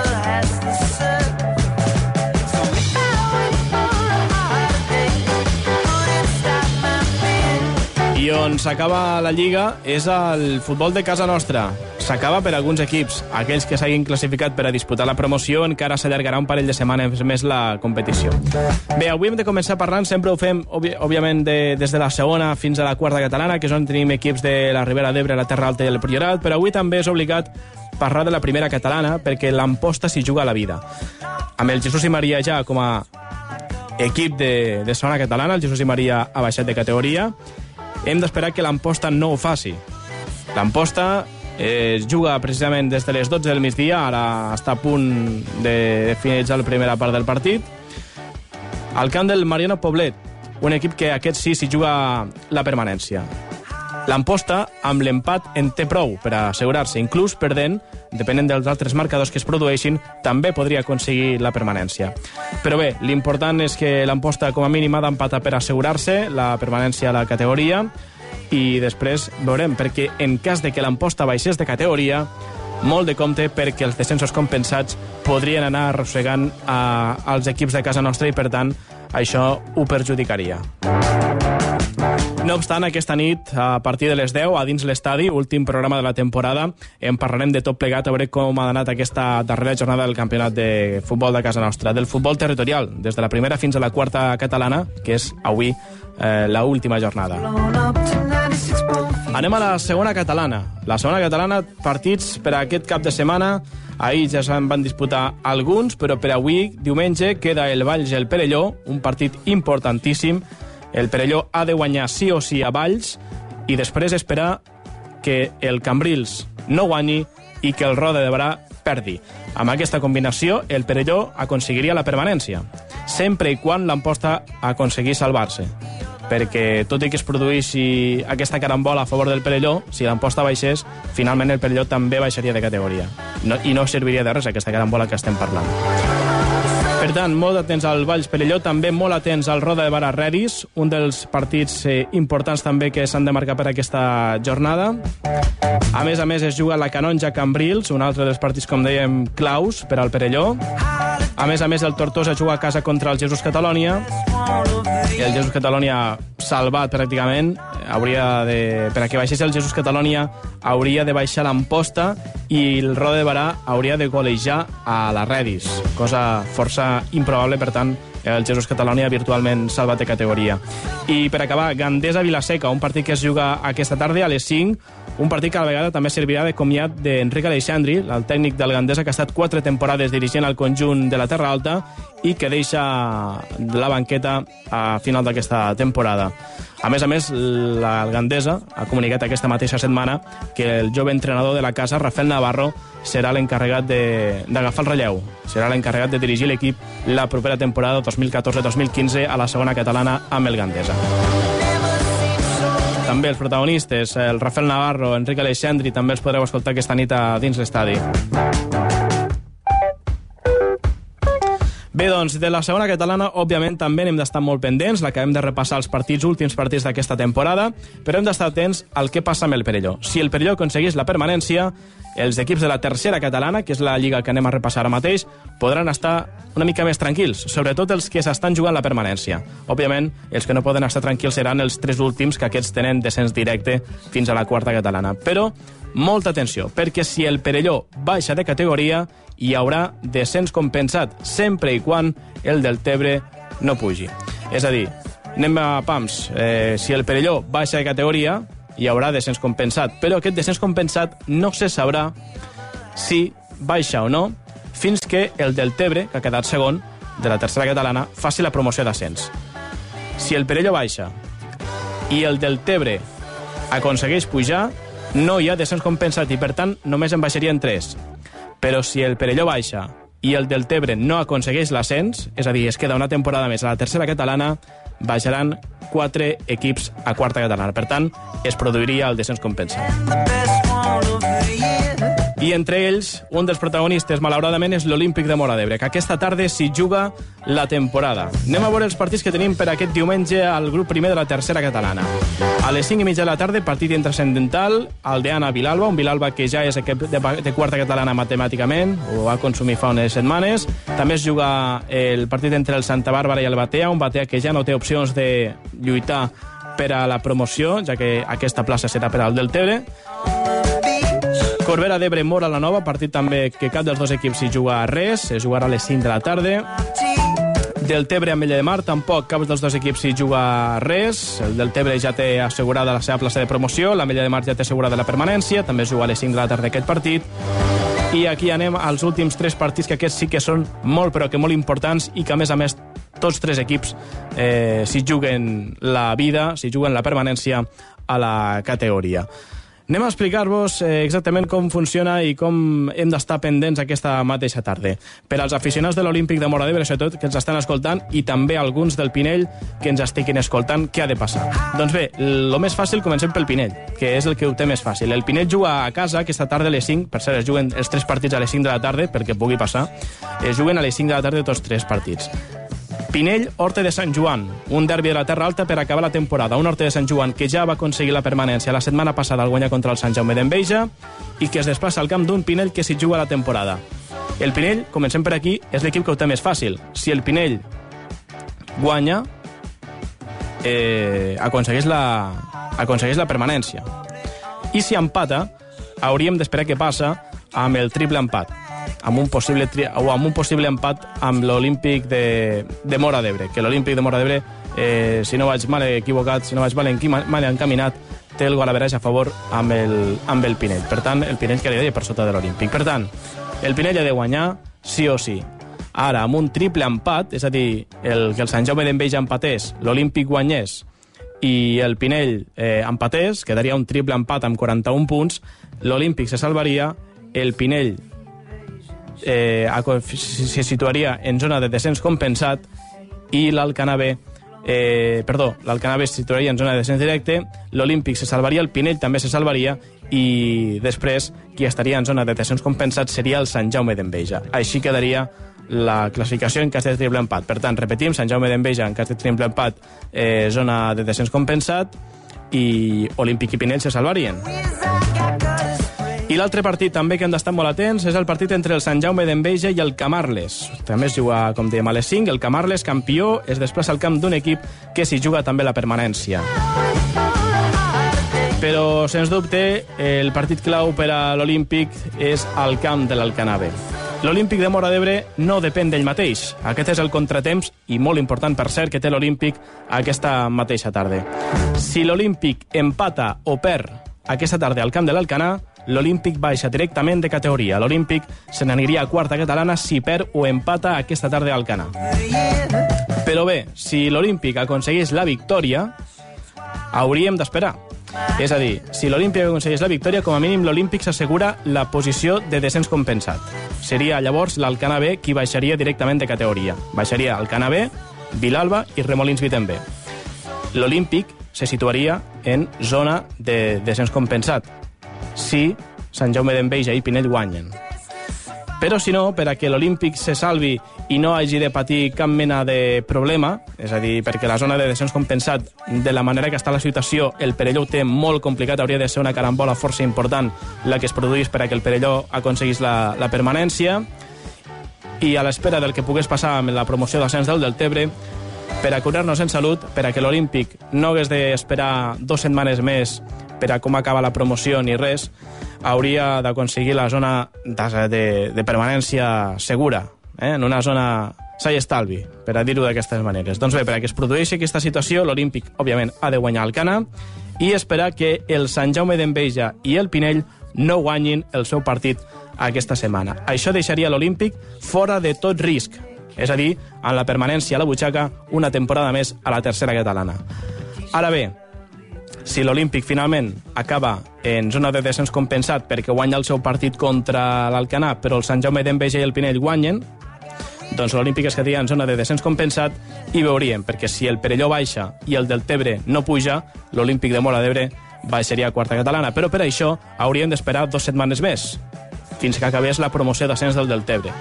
On s'acaba la Lliga és el futbol de casa nostra. S'acaba per alguns equips. Aquells que s'hagin classificat per a disputar la promoció encara s'allargarà un parell de setmanes més la competició. Bé, avui hem de començar parlant, sempre ho fem, òbvi òbviament, de, des de la segona fins a la quarta catalana, que és on tenim equips de la Ribera d'Ebre, la Terra Alta i el Priorat, però avui també és obligat parlar de la primera catalana perquè l'Amposta s'hi juga a la vida. Amb el Jesús i Maria ja com a equip de, de segona catalana, el Jesús i Maria ha baixat de categoria, hem d'esperar que l'Amposta no ho faci. L'Amposta eh, es juga precisament des de les 12 del migdia, ara està a punt de finalitzar la primera part del partit, al camp del Mariano Poblet, un equip que aquest sí s'hi juga la permanència. L'Amposta, amb l'empat, en té prou per assegurar-se, inclús perdent, depenent dels altres marcadors que es produeixin, també podria aconseguir la permanència. Però bé, l'important és que l'Amposta, com a mínim, ha d'empatar per assegurar-se la permanència a la categoria i després veurem, perquè en cas de que l'Amposta baixés de categoria, molt de compte perquè els descensos compensats podrien anar arrossegant a, als equips de casa nostra i, per tant, això ho perjudicaria. No obstant, aquesta nit, a partir de les 10, a dins l'estadi, últim programa de la temporada, en parlarem de tot plegat, a veure com ha anat aquesta darrera jornada del campionat de futbol de casa nostra, del futbol territorial, des de la primera fins a la quarta catalana, que és avui eh, la última jornada. Blown up to 96.4. Anem a la segona catalana. La segona catalana, partits per a aquest cap de setmana. Ahir ja se'n van disputar alguns, però per avui, diumenge, queda el Valls el Perelló, un partit importantíssim. El Perelló ha de guanyar sí o sí a Valls i després esperar que el Cambrils no guanyi i que el Roda de Barà perdi. Amb aquesta combinació, el Perelló aconseguiria la permanència, sempre i quan l'Amposta aconseguís salvar-se perquè tot i que es produeixi aquesta carambola a favor del Perelló, si l'Amposta baixés, finalment el Perelló també baixaria de categoria. No, I no serviria de res aquesta carambola que estem parlant. Per tant, molt atents al Valls Perelló, també molt atents al Roda de Barà un dels partits eh, importants també que s'han de marcar per aquesta jornada. A més a més, es juga la Canonja Cambrils, un altre dels partits, com dèiem, claus per al Perelló. A més a més, el Tortosa juga a casa contra el Jesús Catalònia, i el Jesús Catalònia salvat pràcticament hauria de, per a que baixés el Jesús Catalònia hauria de baixar l'Amposta i el Roda de Barà hauria de golejar a la Redis, cosa força improbable, per tant, el Jesús Catalònia virtualment salvat de categoria. I per acabar, Gandesa Vilaseca, un partit que es juga aquesta tarda a les 5, un partit que a la vegada també servirà de comiat d'Enric Aleixandri, el tècnic del Gandesa que ha estat quatre temporades dirigint el conjunt de la Terra Alta i que deixa la banqueta a final d'aquesta temporada. A més a més, la Gandesa ha comunicat aquesta mateixa setmana que el jove entrenador de la casa, Rafael Navarro, serà l'encarregat d'agafar el relleu. Serà l'encarregat de dirigir l'equip la propera temporada 2014-2015 a la segona catalana amb el Gandesa. També els protagonistes, el Rafael Navarro, Enric Aleixandri, també els podreu escoltar aquesta nit a dins l'estadi. Bé, doncs, de la segona catalana, òbviament, també n'hem d'estar molt pendents, l'acabem de repassar els partits, últims partits d'aquesta temporada, però hem d'estar atents al que passa amb el Perelló. Si el Perelló aconseguís la permanència, els equips de la tercera catalana, que és la lliga que anem a repassar ara mateix, podran estar una mica més tranquils, sobretot els que s'estan jugant la permanència. Òbviament, els que no poden estar tranquils seran els tres últims, que aquests tenen descens directe fins a la quarta catalana. Però, molta atenció, perquè si el Perelló baixa de categoria, hi haurà descens compensat, sempre i quan el del Tebre no pugi. És a dir, anem a pams, eh, si el Perelló baixa de categoria, hi haurà descens compensat, però aquest descens compensat no se sabrà si baixa o no fins que el del Tebre, que ha quedat segon de la tercera catalana, faci la promoció d'ascens. Si el Perelló baixa i el del Tebre aconsegueix pujar, no hi ha descens compensat i, per tant, només en baixarien 3. Però si el Perelló baixa i el del Tebre no aconsegueix l'ascens, és a dir, es queda una temporada més a la tercera catalana, baixaran 4 equips a quarta catalana. Per tant, es produiria el descens compensat. I entre ells, un dels protagonistes, malauradament, és l'Olímpic de Mora d'Ebre, que aquesta tarda s'hi juga la temporada. Anem a veure els partits que tenim per aquest diumenge al grup primer de la tercera catalana. A les 5 i mitja de la tarda, partit intrascendental, el d'Anna Vilalba, un Vilalba que ja és equip de, de quarta catalana matemàticament, ho va consumir fa unes setmanes. També es juga el partit entre el Santa Bàrbara i el Batea, un Batea que ja no té opcions de lluitar per a la promoció, ja que aquesta plaça serà per al del Tebre. Corbera d'Ebre Mora la nova, partit també que cap dels dos equips hi juga res, es jugarà a les 5 de la tarda. Del Tebre amb Mella de Mar tampoc cap dels dos equips hi juga res. El del Tebre ja té assegurada la seva plaça de promoció, la Mella de Mar ja té assegurada la permanència, també es juga a les 5 de la tarda aquest partit. I aquí anem als últims tres partits, que aquests sí que són molt, però que molt importants i que, a més a més, tots tres equips eh, s'hi juguen la vida, s'hi juguen la permanència a la categoria. Anem a explicar-vos eh, exactament com funciona i com hem d'estar pendents aquesta mateixa tarda. Per als aficionats de l'Olímpic de Mora d'Ebre, sobretot, que ens estan escoltant, i també alguns del Pinell que ens estiguin escoltant, què ha de passar? Doncs bé, el més fàcil, comencem pel Pinell, que és el que ho té més fàcil. El Pinell juga a casa aquesta tarda a les 5, per cert, es juguen els tres partits a les 5 de la tarda, perquè pugui passar. Es juguen a les 5 de la tarda tots tres partits. Pinell, Horta de Sant Joan, un derbi de la Terra Alta per acabar la temporada. Un Horta de Sant Joan que ja va aconseguir la permanència la setmana passada al guanyar contra el Sant Jaume d'Enveja i que es desplaça al camp d'un Pinell que s'hi juga la temporada. El Pinell, comencem per aquí, és l'equip que ho té més fàcil. Si el Pinell guanya, eh, aconsegueix, la, aconsegueix la permanència. I si empata, hauríem d'esperar què passa amb el triple empat amb un possible, tri o amb un possible empat amb l'Olímpic de, de Mora d'Ebre, que l'Olímpic de Mora d'Ebre, eh, si no vaig mal equivocat, si no vaig mal, enquima, mal encaminat, té el gol a favor amb el, amb el Pinell. Per tant, el Pinell quedaria per sota de l'Olímpic. Per tant, el Pinell ha de guanyar sí o sí. Ara, amb un triple empat, és a dir, el, que el Sant Jaume d'Enveja empatés, l'Olímpic guanyés i el Pinell eh, empatés, quedaria un triple empat amb 41 punts, l'Olímpic se salvaria, el Pinell eh, se situaria en zona de descens compensat i l'Alcanave eh, perdó, l'Alcanave se situaria en zona de descens directe, l'Olímpic se salvaria, el Pinell també se salvaria i després qui estaria en zona de descens compensat seria el Sant Jaume d'Enveja. Així quedaria la classificació en cas de triple empat. Per tant, repetim, Sant Jaume d'Enveja en cas de triple empat, eh, zona de descens compensat i Olímpic i Pinell se salvarien. I l'altre partit també que hem d'estar molt atents és el partit entre el Sant Jaume d'Enveja i el Camarles. També es juga, com dèiem, a les 5. El Camarles, campió, es desplaça al camp d'un equip que s'hi juga també la permanència. Però, sens dubte, el partit clau per a l'Olímpic és al camp de l'Alcanave. L'Olímpic de Mora d'Ebre no depèn d'ell mateix. Aquest és el contratemps, i molt important, per cert, que té l'Olímpic aquesta mateixa tarda. Si l'Olímpic empata o perd aquesta tarda al camp de l'Alcanà, l'Olímpic baixa directament de categoria. L'Olímpic se n'aniria a quarta catalana si perd o empata aquesta tarda al Alcanà. Però bé, si l'Olímpic aconsegueix la victòria, hauríem d'esperar. És a dir, si l'Olímpic aconsegueix la victòria, com a mínim l'Olímpic s'assegura la posició de descens compensat. Seria llavors l'Alcana B qui baixaria directament de categoria. Baixaria Alcana B, Vilalba i Remolins Vitembe. L'Olímpic se situaria en zona de descens compensat si Sant Jaume d'Enveja i Pinell guanyen. Però si no, per a que l'Olímpic se salvi i no hagi de patir cap mena de problema, és a dir, perquè la zona de descens compensat, de la manera que està la situació, el Perelló té molt complicat, hauria de ser una carambola força important la que es produís per a que el Perelló aconseguís la, la permanència, i a l'espera del que pogués passar amb la promoció d'ascens del Deltebre, per a curar-nos en salut, per a que l'Olímpic no hagués d'esperar dues setmanes més per a com acaba la promoció ni res, hauria d'aconseguir la zona de, de, de permanència segura, eh? en una zona sa i estalvi, per a dir-ho d'aquestes maneres. Doncs bé, per a que es produeixi aquesta situació, l'Olímpic, òbviament, ha de guanyar el Cana i esperar que el Sant Jaume d'Enveja i el Pinell no guanyin el seu partit aquesta setmana. Això deixaria l'Olímpic fora de tot risc, és a dir, en la permanència a la butxaca una temporada més a la tercera catalana. Ara bé, si l'Olímpic finalment acaba en zona de descens compensat perquè guanya el seu partit contra l'Alcanà, però el Sant Jaume d'Enveja i el Pinell guanyen, doncs l'Olímpic es quedaria en zona de descens compensat i veuríem, perquè si el Perelló baixa i el del Tebre no puja, l'Olímpic de Mora d'Ebre baixaria a quarta catalana. Però per això hauríem d'esperar dues setmanes més, fins que acabés la promoció d'ascens del del Tebre.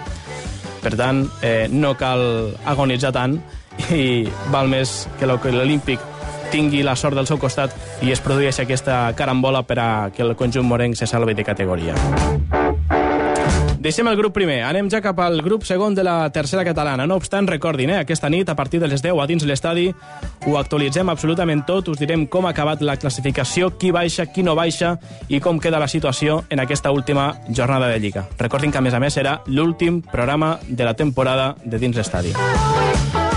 Per tant, eh, no cal agonitzar tant i val més que l'Olímpic tingui la sort del seu costat i es produeixi aquesta carambola per a que el conjunt morenc se salvi de categoria. Deixem el grup primer. Anem ja cap al grup segon de la tercera catalana. No obstant, recordin, eh, aquesta nit, a partir de les 10 a dins l'estadi, ho actualitzem absolutament tot, us direm com ha acabat la classificació, qui baixa, qui no baixa i com queda la situació en aquesta última jornada de Lliga. Recordin que, a més a més, serà l'últim programa de la temporada de dins l'estadi.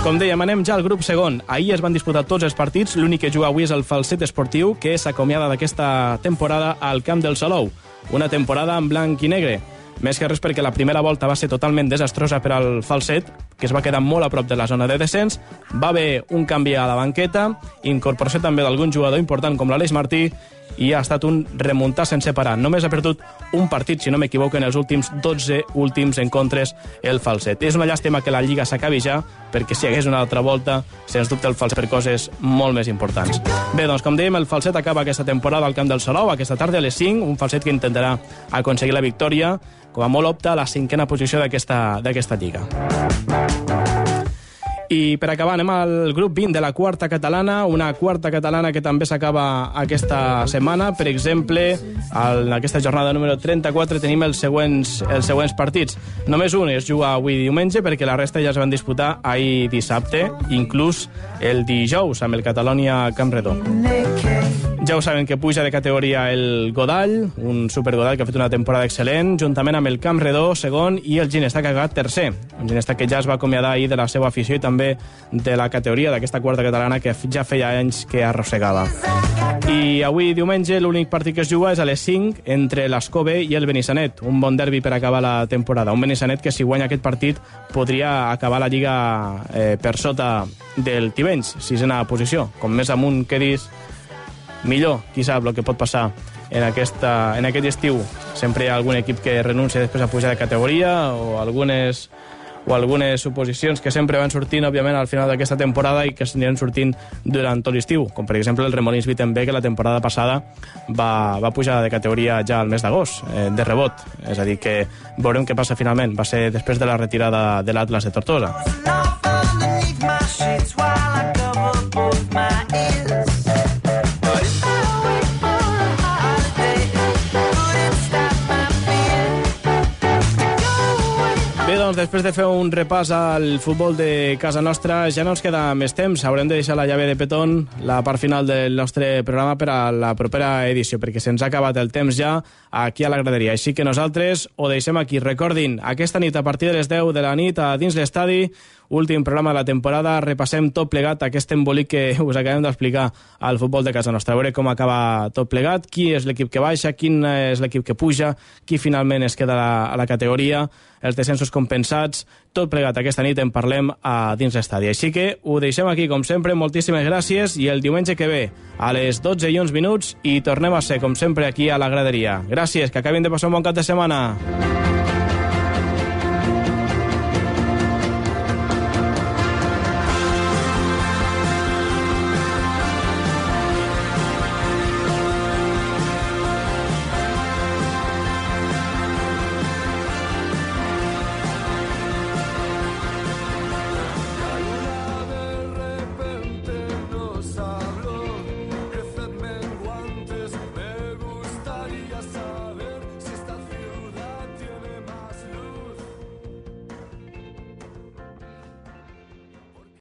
Com dèiem, anem ja al grup segon. Ahir es van disputar tots els partits. L'únic que juga avui és el falset esportiu, que s'acomiada d'aquesta temporada al Camp del Salou. Una temporada en blanc i negre. Més que res perquè la primera volta va ser totalment desastrosa per al falset, que es va quedar molt a prop de la zona de descens. Va haver un canvi a la banqueta, incorporació també d'algun jugador important com l'Aleix Martí, i ha estat un remuntar sense parar. Només ha perdut un partit, si no m'equivoco, en els últims 12 últims encontres el falset. És una llàstima que la Lliga s'acabi ja, perquè si hi hagués una altra volta, sens dubte el falset per coses molt més importants. Bé, doncs, com dèiem, el falset acaba aquesta temporada al Camp del Salou, aquesta tarda a les 5, un falset que intentarà aconseguir la victòria, com a molt opta a la cinquena posició d'aquesta Lliga. I per acabar anem al grup 20 de la quarta catalana, una quarta catalana que també s'acaba aquesta setmana. Per exemple, en aquesta jornada número 34 tenim els següents, els següents partits. Només un es juga avui diumenge perquè la resta ja es van disputar ahir dissabte, inclús el dijous amb el Catalonia Campredó. Ja ho saben que puja de categoria el Godall, un supergodall que ha fet una temporada excel·lent, juntament amb el Camp Redó, segon, i el Ginestà que ha acabat tercer. Un Ginestà que ja es va acomiadar ahir de la seva afició i també de la categoria d'aquesta quarta catalana que ja feia anys que arrossegava. I avui, diumenge, l'únic partit que es juga és a les 5 entre l'Escove i el Benissanet. Un bon derbi per acabar la temporada. Un Benissanet que, si guanya aquest partit, podria acabar la Lliga eh, per sota del Tivenys, sisena posició. Com més amunt quedis, millor, qui sap el que pot passar en, aquesta, en aquest estiu. Sempre hi ha algun equip que renuncia després a pujar de categoria o algunes o algunes suposicions que sempre van sortint, òbviament, al final d'aquesta temporada i que s'aniran sortint durant tot l'estiu, com per exemple el Remolins Wittenberg, que la temporada passada va, va pujar de categoria ja al mes d'agost, eh, de rebot. És a dir, que veurem què passa finalment. Va ser després de la retirada de l'Atlas de Tortosa. Doncs, després de fer un repàs al futbol de casa nostra, ja no ens queda més temps. Haurem de deixar la llave de petón, la part final del nostre programa per a la propera edició, perquè se'ns ha acabat el temps ja aquí a la graderia. Així que nosaltres ho deixem aquí. Recordin, aquesta nit a partir de les 10 de la nit a dins l'estadi, últim programa de la temporada, repassem tot plegat aquest embolic que us acabem d'explicar al futbol de casa nostra. A veure com acaba tot plegat, qui és l'equip que baixa, quin és l'equip que puja, qui finalment es queda a la, a la categoria, els descensos compensats, tot plegat aquesta nit en parlem a dins l'estadi. Així que ho deixem aquí, com sempre, moltíssimes gràcies i el diumenge que ve, a les 12 i 11 minuts, i tornem a ser, com sempre, aquí a la graderia. Gràcies, que acabin de passar un bon cap de setmana.